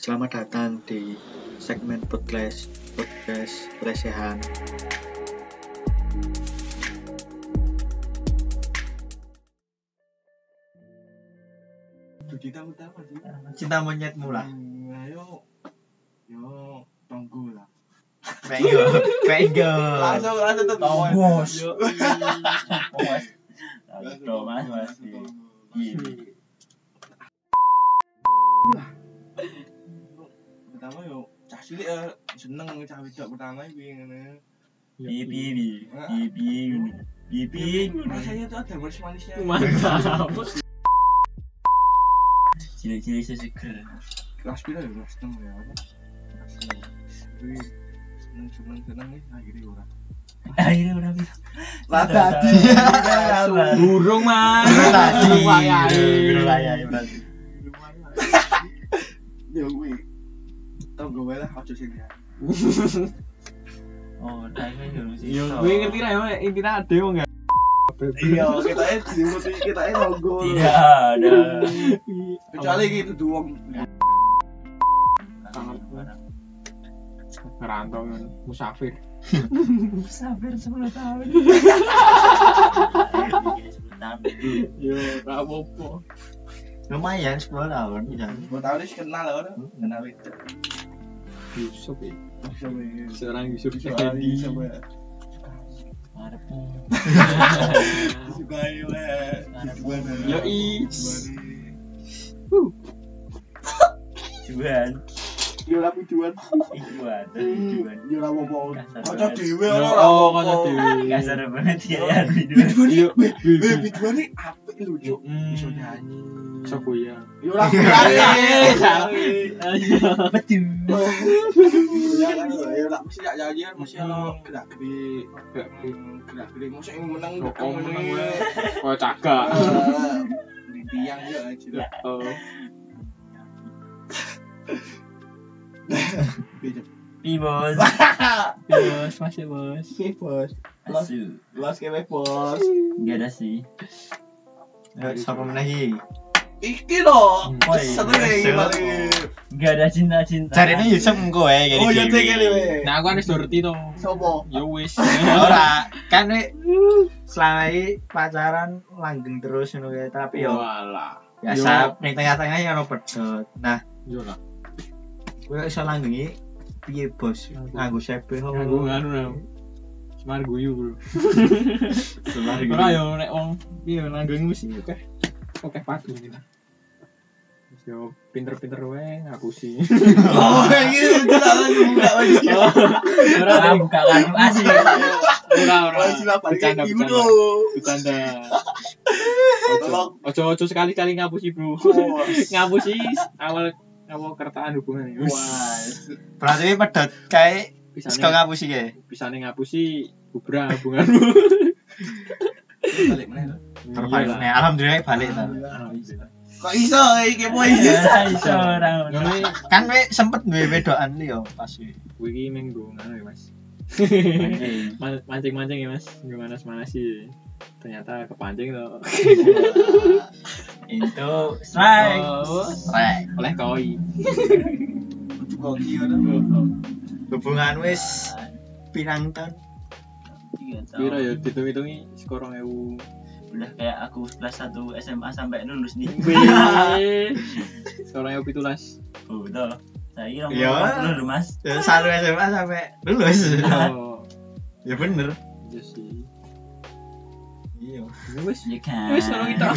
Selamat datang di segmen podcast podcast recehan. Dudita utama sih. Cinta monyetmu lah. Hmm, Ayo, yo tunggu lah. Penggo, penggo. Langsung langsung tuh. Tombos. Yo, Bro, mas, mas. Iya. Cilik ya seneng cah wedok pertama iki ngene. Piye piye piye. Piye ngono. Piye piye. Rasanya tuh ada manis-manisnya. Mantap. Cilik-cilik seseger. Kelas pira ya kelas 6 ya. Kelas 6. Wih, seneng seneng seneng nih akhirnya ora. Akhirnya udah bisa. Lah tadi. Burung mas. Tadi. Burung wayai. Wayai berarti. Yo kuwi. Tunggu wae lah aja sini ya. Oh, tadi kan sih. Yo, gue ngerti lah ya, intinya wong ya. Iya, kita ini disebut kita ini logo. Tidak ada. Kecuali gitu doang. Ngerantau kan, musafir. Sabar 10 tahun. Yo, gak apa-apa. Lumayan 10 tahun ya. Gue tahu sih kenal lah kan. Kenal itu. Yusuf ya. Siapa Seorang Yusuf Effendi. Siapa? Arepmu. Sukai? Yoi. Juan. Yo lah tujuan. Juan. Juan. Yo lah apa? Kasar Kaca dhewe ora. oh, kaca dhewe. Kasar banget ya ya video. Tujuan Yo, iki. Eh, apik lho, Cuk. Hmm. Iso nyanyi. Siapa ya? Yo lah. Betul. Ya kan, yo lah mesti gak nyanyi kan mesti ono gerak-gerik. Gerak-gerik. Mesti yang menang tekan menang. Oh, cakak. Di tiang yo aja. Ya. Oh. Pi bos. bos, masih bos. Oke, bos. Los, los kewe bos. Enggak ada sih. Yo sapa meneh Iki. Oh, iya. Satu iki Yusuf. paling. Enggak ada cinta-cinta. Carine Yusuf engko wae gini. Oh, ya cek kene we. Nah, aku kan wis ngerti to. Sopo? Ya wis. Ora, kan we selama ini pacaran langgeng terus ngono kae tapi yo Walah. biasa ning tengah-tengah ya ono pedot. Nah, Yo lah. Kowe iso langgengi piye bos? Nganggo CB ho. Nganggo nah. Semar guyu, Bro. Semar Ora yo nek wong piye nanggung mesti oke. Oke padu. Wis Yo pinter-pinter wae ngapusi. Oh, iki udah lagi buka lagi. Ora Ora buka kartu asli. ora ora. Bercanda, bercanda. Ojo ojo sekali-kali ngapusi, Bro. Wah. ngapusi awal awal kertaan hubungan ya. Wah. Berarti pedot kae Pisane saka ngapusi kae. pisane ngapusi bubrah hubunganmu. Balik mana? Terbalik. Iya lah. Nah, alhamdulillah balik ta. Kok iso iki iki? Ya iso ora. Kan we sempet duwe wedokan liyo pas kowe iki menggo ngono ya, Mas. Mancing-mancing ya, Mas. Gimana manas sih? Ternyata kepancing loh. Itu strike. Oh, Rek, oleh koi. Ngono? hubungan wis pirang tahun? Piro ya ditung-hitungi sekorong ewu. Udah kayak aku kelas 1 SMA sampai lulus nih. Wih. Sekorong ewu pitulas. Oh, betul. Saya kira Ya. lulus, Mas. Ya satu SMA sampai lulus. Oh, ya bener. iya sih. Iya. Ya wis. Ya kan. Wis kalau kita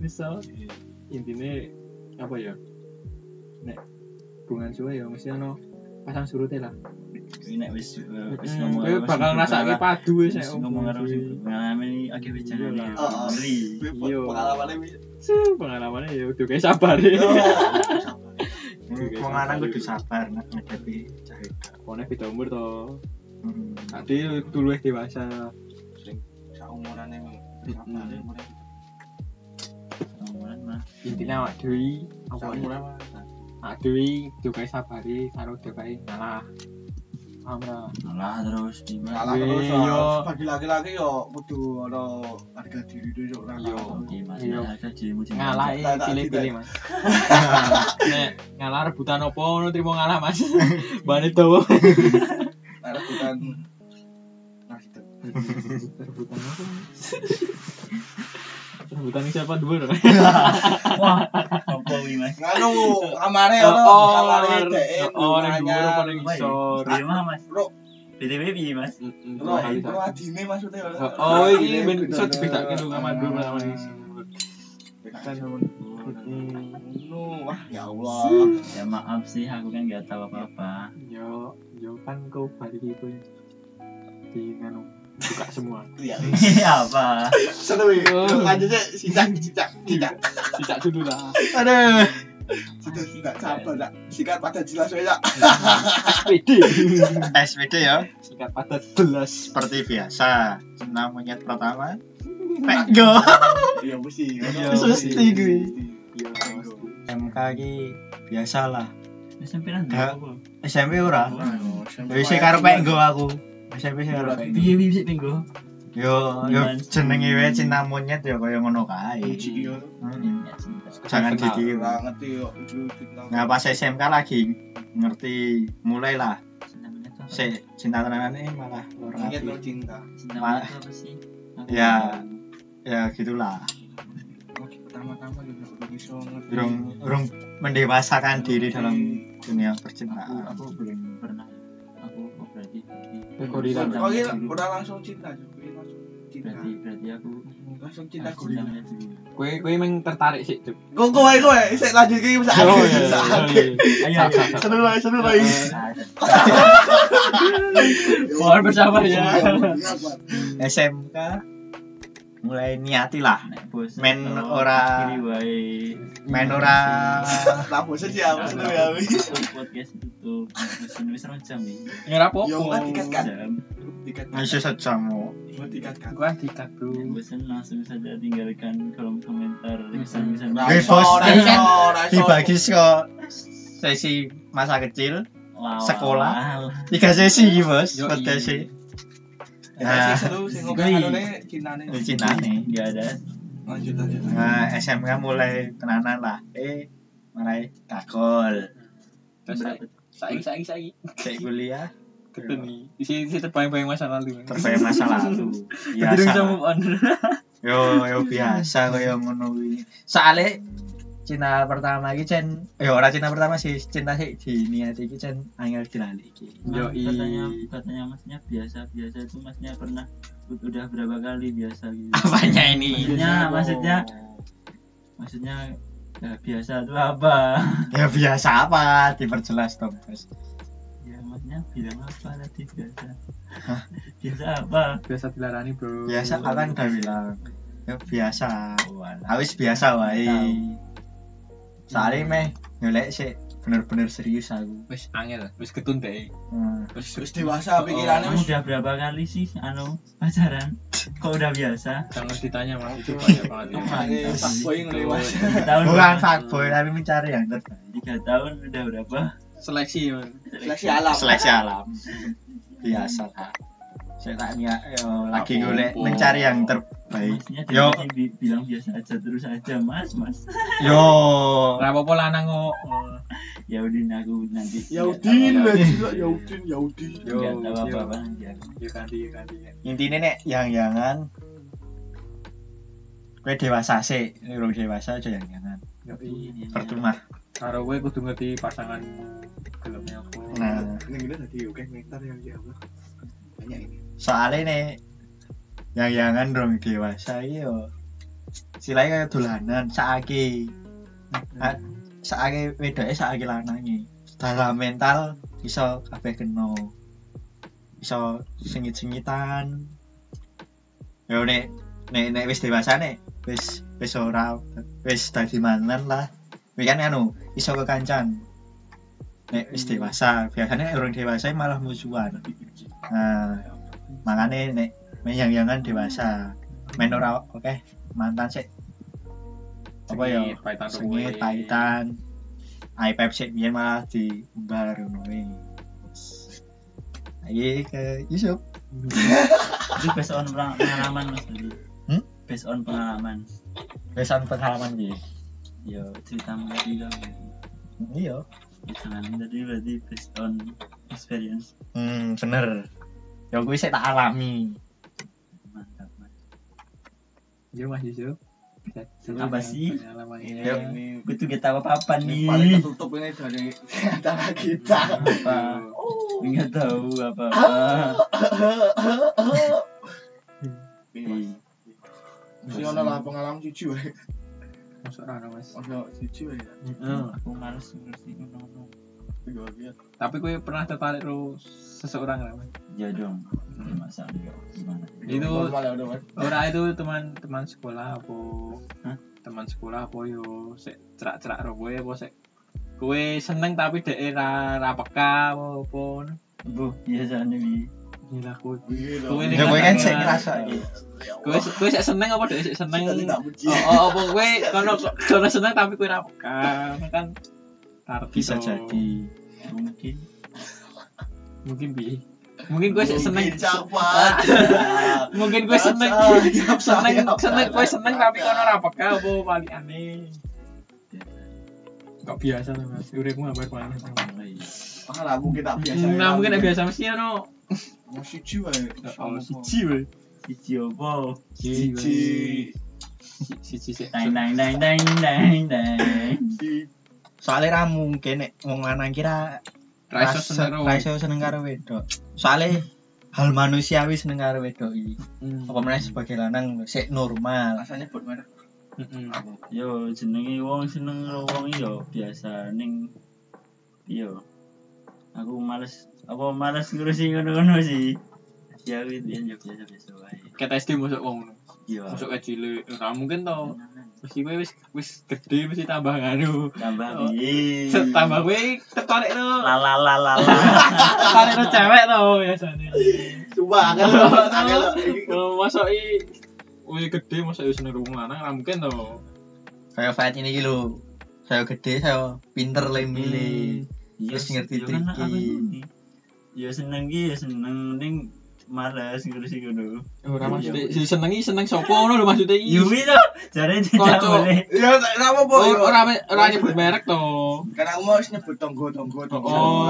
bisa intinya apa ya? Nek hubungan suwe ya mesti ono pasang surutnya lah. Ini nek wis wis ngomong. kowe bakal ngrasake padu wis nek ngomong karo sing pengalaman iki akeh lah. Pengalamannya wis. Sih, pengalamannya ya udah kayak sabar ya. Wong lanang kudu sabar nak ngadepi cahaya. Pokoknya beda umur toh. Hmm. Tadi dulu dewasa. Saumurane Hmm. umurane. Intinya awak dewi, apa? Saumurane. Awak dewi dukai sabari karo dukai ngalah. Paham ra? Malah terus Wih, terus yo. yo. Bagi laki-laki yo kudu harga diri dulu ora Yo. dirimu sendiri. Ngalah Tak- tak- pilih-pilih. Mas. Ngalah rebutan opo ngono trimo ngalah Mas. Bukan Nah, gitu. Rebutan apa? Rebutan siapa dua dong? Wah, apa wi Mas? Nganu, kamare Oh, ono, oh, kamare dhek oh, yang dua paling isor. Di rumah Mas. Bro, BTW piye Mas? bro, bro adine maksudnya. Oh, ini ben iso dibedakake lho kamar dulu sama isor. Kan. Wah, ya Allah. Ya maaf sih, aku kan nggak tahu apa-apa. Yo, yo kan kau balik itu ya. Di nganu buka semua. Iya. apa? Seru ya. Lanjut sih, sijak, sijak, sijak. Tidak dulu lah. Aduh. Sudah, sudah, sabar, Dak. Sikat pada jelas ya. SPD. SPD ya. Singkat pada jelas. Seperti biasa. Monyet pertama. Penggo. Iya, mesti. Iya, mesti gue. MK ki biasa lah. SMP apa? SMP ora. Wis karo penggo aku. SMP sing penggo. Piye piye sih minggu? Yo yo jenenge wae cinta monyet ya kaya ngono kae. Uji yo. Hmm. Ya, cinta. Jangan. Ora ngerti yo. Nah pas SMK lagi ngerti mulai lah Cinta tenanane malah ora ngerti. cinta. Cinta monyet apa sih? Ya. ya gitulah Oh, Pertama-tama juga bisa ngerti. urung mendewasakan diri dalam dunia percintaan aku belum pernah Eh, gorila. Oh iya, dulu. udah langsung cinta juga, langsung cinta. berarti berarti aku Langsung cinta aku gorila. Kowe kowe emang tertarik sih, Cuk. Kok kowe kowe saya lanjut ke bisa Oh, iya, bisa iya, iya. Sah. Seru lah, seru lah. Mohon bersabar ya. SMK mulai niati lah Nek bos Men ora- wae main ora Lah bosan sih aku seru ya. Podcast tutup mesin wis rong jam iki Ngira apa? Yo kan tiket kan. jam Tiket masih sejam Yo tiket kan. Gua dikat, Bro. Bosan langsung saja tinggalkan kolom komentar bisa bisa ra iso. dibagi ke sesi masa kecil Wow. sekolah. tiga sesi iki bos podcast sih Ya Nah. sih seru sing ngomong Gue- anune cintane. Ini cintane nggak ada Lanjut lanjut. nah SMK mulai tenanan lah eh mulai kagol Terus saiki saiki saiki. cek kuliah Ketemu. Isi isi terbayang-bayang masa lalu. terbayang masa lalu biasa move on. yo yo biasa kaya ngono kuwi soalnya cinta pertama iki cen eh ora cinta pertama sih cinta sih di niat iki cen angel dilali iki. Yo, i. katanya katanya masnya biasa biasa itu masnya pernah udah berapa kali biasa gitu. Apanya ini? Maksudnya maksudnya maksudnya ya, biasa itu apa? Ya biasa apa? Diperjelas dong bos. Ya maksudnya bilang apa tadi biasa? Biasa apa? Biasa dilarani, Bro. biasa akan udah bilang? Ya biasa. Oh. Awis biasa wae soalnya meh nyolek sih bener-bener serius aku. Wis angel, wis ketun deh. hmm. Wis Terus dewasa pikirannya Kamu wis. Udah berapa kali sih anu pacaran? Kok udah biasa? Jangan ditanya Mas, itu banyak banget. Ya. Fuckboy ngelewat. tahun bukan fuckboy tapi mencari yang terbaik. Tiga tahun udah berapa? Seleksi. Seleksi alam. seleksi alam. Biasa lah. Saya tak lagi golek mencari yang terbaik Maksudnya yo bilang biasa aja terus aja mas mas yo Ora apa-apa lanang kok. ya udah aku nanti Yaudin lah juga Yaudin Yaudin. Yo, nggak apa apa nanti aku Yo ganti, yo ganti. intinya nek yang jangan gue dewasa sih urung dewasa aja yang jangan Yo, i. percuma Karo kowe kudu ngerti pasanganmu gelemnya apa. nah Ini kita tadi oke meter yang ya Allah. Banyak ini. soalnya nih yang jangan dong dewasa iki yo. Silai kayak dolanan saiki. Ah, saiki wedoke saiki lanange. Dalam mental iso kabeh kena. Iso sengit-sengitan. Yo nek nek nek wis dewasa nek wis wis ora wis dadi mangan lah. Kan anu iso kekancan. Nek wis dewasa biasanya orang dewasa malah musuhan. Nah makanya nek main yang jangan dewasa main ora oke mantan sih apa ya ruwe. paitan iPad sih biar malah diumbar ngono kuwi. Ayo ke Yusuf. itu based on pengalaman pengalaman mas tadi Hmm? based on pengalaman Besan pengalaman iki. yo cerita tadi dong iya Jangan tadi berarti based on experience. hmm bener ya gue saya tak alami. Yo Mas. Bisa Apa sih? Ini Gue tuh gak tahu apa-apa ini paling nih. tertutup ini dari antara kita. Apa? Nggak tahu apa-apa. Iya, Mas. Mesti ono lah pengalaman cucu wae. Masuk rana Mas. Ono cucu wae. Oh, aku males ngurusin ngono. Tapi gue pernah tertarik lu seseorang lah Mas. Ya dong. Masa enggak gimana? Itu ya udah, Mas. Ora itu teman teman sekolah apa? Hah? Teman sekolah apa yo sik cerak-cerak ro kowe apa sik kowe seneng tapi dhek ra ra peka apa apa. Bu, biasanya bi. Gila kowe. Iya, Kowe dong. ini ya gue kan saya Nah, ngerasa iki Kowe kowe sik seneng apa dhek sik seneng? Oh, oh, apa kowe kono kono seneng tapi kowe ra peka. Kan arti Bisa toh. jadi. Mungkin. Mungkin bi. Mungkin gue seneng. Mungkin gue seneng. Seneng sayap, seneng tapi kono ra peka apa paling aneh. Kok biasa lah mas, uripmu hampir banget Ah, lah mungkin tak biasa. Nah mungkin gak biasa mesti ono Mau siji wae. Oh siji Siji opo? Siji. Siji dang dang. Siji. Soalnya ra mungkin nek wong lanang kira Ra iso seneng ra iso seneng karo wedok soalnya hal manusiawi seneng karo wedok iki Hmm. apa meneh sebagai lanang sik normal Rasanya buat merek. Heeh. Yo jenenge wong seneng karo wong yo biasa ning yo. Aku males apa males ngurusi ngono-ngono sih. Ya wit biyen yo biasa-biasa wae. Ket SD masuk wong ngono. Yo. Masuk ke cilik. Ora mungkin to. Mesti kowe wis wis gede mesti tambah nganu. tambah Oh. piye? Tambah kowe tertarik to. la la la la to cewek to. Coba kan lo. Kalau masuk i Wih gede ya wong lanang ra mungkin to. kayak fight ini lho saya gede saya pinter le milih Iya, Terus ngerti yo kan ini. Yo seneng ki yo seneng ning males ngurusi ngono. Ora Iya. maksudnya senengi seneng sopo ngono lho maksudnya iki. Yo wis to, jare tidak boleh. Ya, tak apa apa. Oh, ora ora nyebut merek to. Karena aku mau nyebut tonggo-tonggo tonggo. Oh.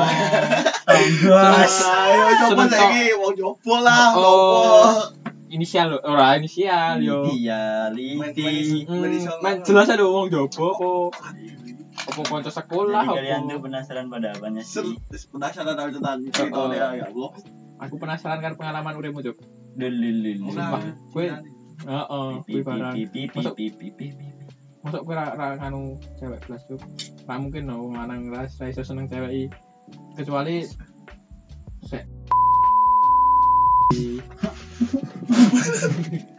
Tangga. Ayo coba saiki wong jopo lah, Oh. Inisial lho, ora inisial yo. iya liti main- Hmm, main jelas ada wong jopo apa apa kanca sekolah Jadi kalian tuh apa. penasaran pada apanya sih? penasaran tahu tentang cerita ya ya Allah. Aku penasaran kan pengalaman uripmu, Cuk. Lululul. Sumpah, kowe heeh, kowe barang. Masuk- Masuk kowe ra ra kanu cewek kelas Cuk. Ra mungkin no wong lanang ra ra iso seneng cewek i. Kecuali sek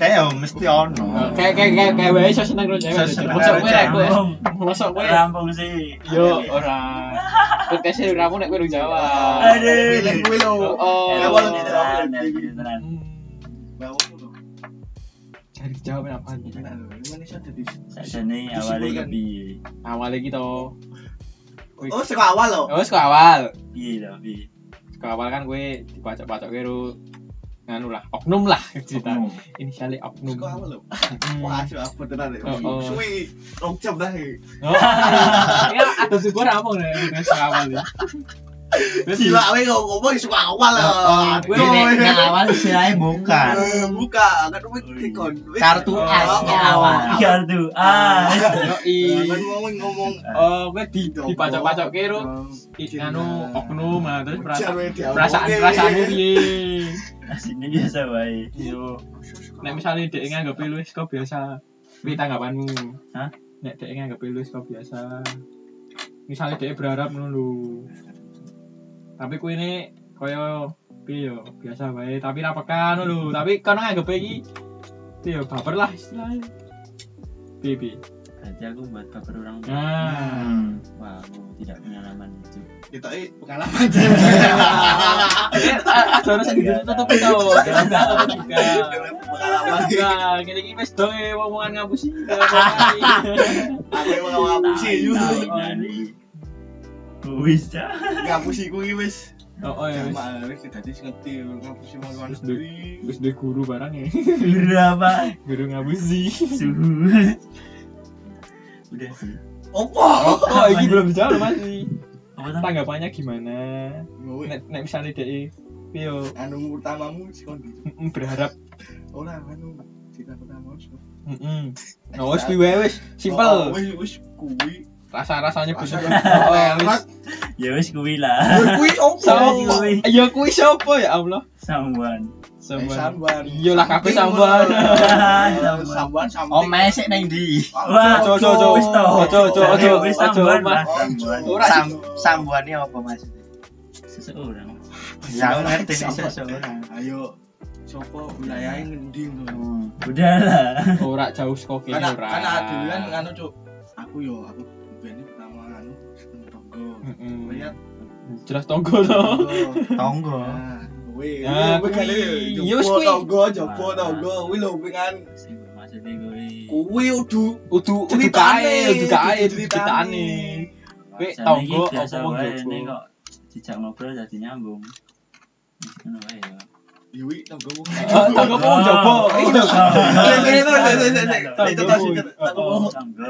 kayak mesti ono kayak kayak kayak kayak wae iso seneng karo cewek. Seneng Masuk karo kowe ra kowe. Rampung. Kowe. Rampung sih. Yo ora. Podcast e ramu nek kowe urung jawab. Aduh. Pilih gue lo. Oh. Ya, Ya, ya. Bawa lo. Cari jawab apa nih? Sajane awale kepiye? Awalnya gitu. Oh, sekolah awal lo. Oh, sekolah awal. Piye to, piye? Sekolah awal kan gue dipacok-pacok karo nganu lah, oknum lah cerita. Oknum. Inisialnya oknum. Sekolah awal lo. Wah, sudah apa tenan ya. Oh, oh. Suwi, rong jam dah. ya. Oh, ya ada syukur apa nih awal ya. Terus Gila, we kok ngomong sekolah awal lah. Oh, gue Aduh, Nek we. nek awal istilahnya bukan Eh, Buka, kan we dikon. we- Kartu Oh, oh, awal. oh. Kartu A. Eh, Yoi. Kan ngomong ngomong. Oh, gue di dipacok-pacok karo i- anu oknum ah terus perasaan perasaan perasaanmu piye? Asine biasa wae. Yo. Nek misalnya dek nganggep lu wis kok biasa, piye tanggapanmu? Hah? Nek dek nganggep lu wis kok biasa. Misalnya dek berharap ngono lho. Tapi ku ini koyo piye yo, biasa wae, tapi ra peka ngono lho. Tapi kono nganggep iki piye yo baper lah istilahnya. Piye? Berarti aku buat baper orang tua. Nah. Hmm. Wah, aku tidak pengalaman itu. Kita ini pengalaman aja. Eh, ada orang sing ditutup itu. Enggak tutup juga. Pengalaman. Enggak, gini gini wis dong eh, omongan ngapusi. Aku emang ngapusi juga. Wis dah. Ngapusi ku iki wis. Oh, oh ya wis. Dadi ngerti ngapusi mau luar Wis duwe guru barang ya. Berapa? Guru ngapusi. Suhu. Udah sih. Opo? Oh, ini belum dijawab masih. Apa? Tanggapannya gimana? Nek nek misalnya dia Pio Anu utamamu sikon berharap ora anu cita pertama wis. Heeh. Nah, wis kuwi wae wis Oh, simpel. Wis wis kuwi. Rasa-rasanya Rasa- bener. Oh, wis. Ya wis kuwi lah. Ya kuwi opo? Ya kuwi sopo ya Allah? Sambuan. Eh, Samban. Samban. Iya lah, kabeh samban. Samban samban. Oh, mesek nang ndi? Wah, Ojo, ojo, ojo. wis tau. Ojo, ojo, ojo, Wis sambuan, Mas. Mas. Sambuan. Ora Sam sambuane apa maksudnya? Seseorang. Ya ngerti Sambuan. seseorang. Ayo sopo wilayahnya ngendi ngono. Udah lah. Ora jauh saka kene Karena ora. kan anu cuk. Aku yo aku tonggo. Heeh. Lihat Jelas tonggo to. Tonggo. Nah, kuwi. Ya, kan Ya, wis kuwi. tonggo, jopo tonggo. Kuwi lho kan maksudnya kuwi. udu Udu udu kae, udu kae, ceritane. Kuwi tonggo apa wong jopo? dijak ngobrol jadi nyambung. Ngono wae ya. Oh, tonggo apa wong jopo? Iki lho. Ini itu. Oh, Tonggo.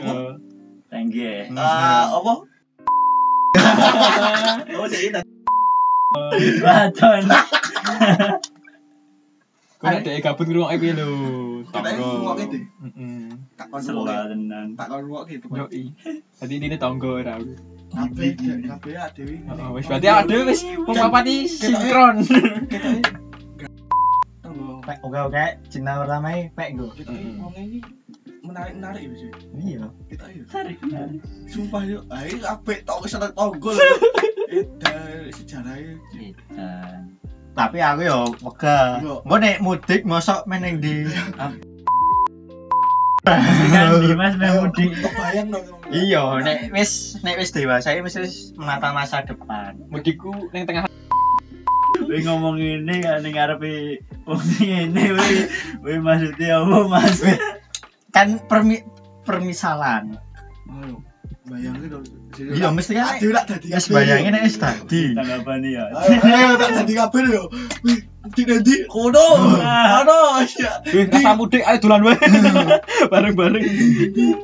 oh. Tengge. Ah, apa? Oh, jadi Baton. Kok nek dhek gabut ngrungokke piye lho? Kita ngrungokke, Dik. Heeh. tenan. gitu. Yoi. Dadi ini tonggo ora. Kabeh kabeh Dewi. Heeh, wis berarti ada wis iki sinkron. Pek oke oke cinta pertama ini pek go. Kita ini wong ini menarik-menarik ya, sih. Iya. Kita ya. Tarik. Sumpah yo, ae apik tok keseneng tonggo lho. Eda sejarahnya. Kita. Tapi aku yo. Yo. Mbok nek mudik mosok meneng di Kan Dimas meh mudik. Kebayang dong. Iya, nek wis nek wis dewasa iki mesti wis menata masa depan. Mudiku ning tengah Wih ngomong ini kan ning ngarepe wong sing ngene wih. Wih maksudnya apa Mas? Kan permi permisalan. Ayo. Bayangin dong. Iya, mesti kan kabeh, bayangin wis dadi. Tanggapan ya. Ayo, tak dadi kabeh yo. Wih, di nanti kono. Kono, ya. Rasa mudik ayo dolan wae. Bareng-bareng.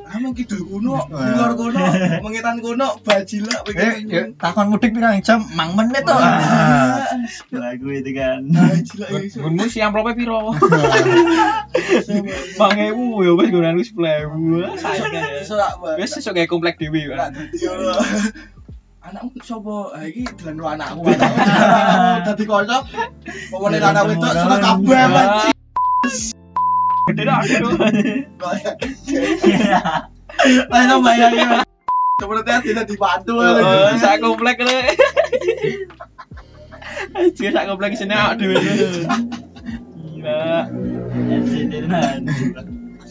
Kamu kidul kuno, ulor kuno, mengetan kuno, bajila, Eh, yuk, takon mudik pirang jam? Mang menit to. Lagu itu kan. Bajila iso. Si amplope piro? 5000 ya wis gunane 10.000. Sayang ya. Wis sesuk gawe komplek dhewe Anakmu sapa? Ha iki dolan karo anakku. Anakku dadi kocok. Pomone anak wedok suka kabeh. Ah. Gede dah aduh. Ayo bayangin. Sebenarnya tidak dibantu. Oh, sak komplek le. Aja sak komplek sini aduh. Gila.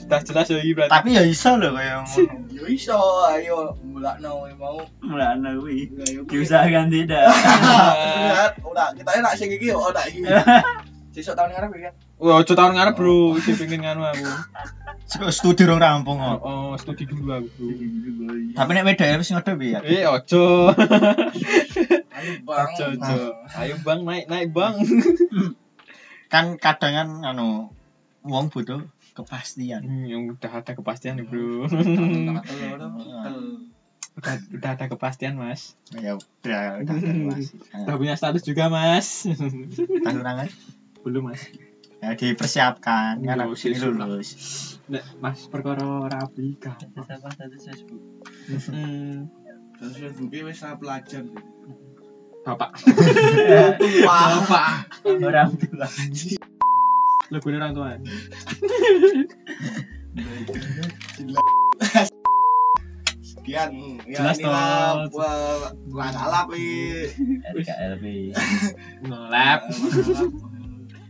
Sudah jelas ya iki berarti. Tapi ya iso lho kaya ngono. Yo iso, ayo mulakno mau. Mulane kuwi. Ayo, Diusahakan tidak. Lihat, ora kita nak sing iki ora iki. Sesuk tahun ngarep ya. Wah, ojo tahun ngarep, Bro. Sing pengen nganu aku. Studi rong rampung kok. Oh, studi dulu aku, Bro. Tapi nek wedok wis ngodo piye? Eh, ojo. Ayo bang. Ojo, ojo. Ayo Bang, naik, naik Bang. Kan kadang kan anu wong butuh kepastian. Hmm, yang udah ada kepastian nih, Bro. udah, udah ada kepastian, Mas. Ya udah udah evaluasi. Udah punya status juga, Mas. Tantangan Belum, Mas. ya dipersiapkan kan Lulus, aku ini lulus. Mas perkara rapi kan. Siapa status Facebook? Hmm. Terus Facebook wis ra pelajar. Bapak. Bapak. Orang tua. Lebih orang tua. sekian. Ya, Jelas inilah, toh. Wah, kalap nih. RKLB. Ngelap.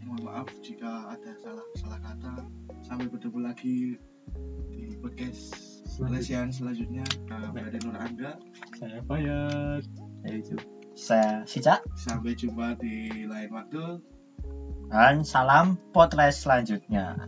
Mohon maaf jika ada salah salah kata. Sampai bertemu lagi di podcast Malaysian selanjutnya. Berada Nur Angga. Saya Fayat. Saya. Saya Sica Sampai jumpa di lain waktu. Dan salam podcast selanjutnya.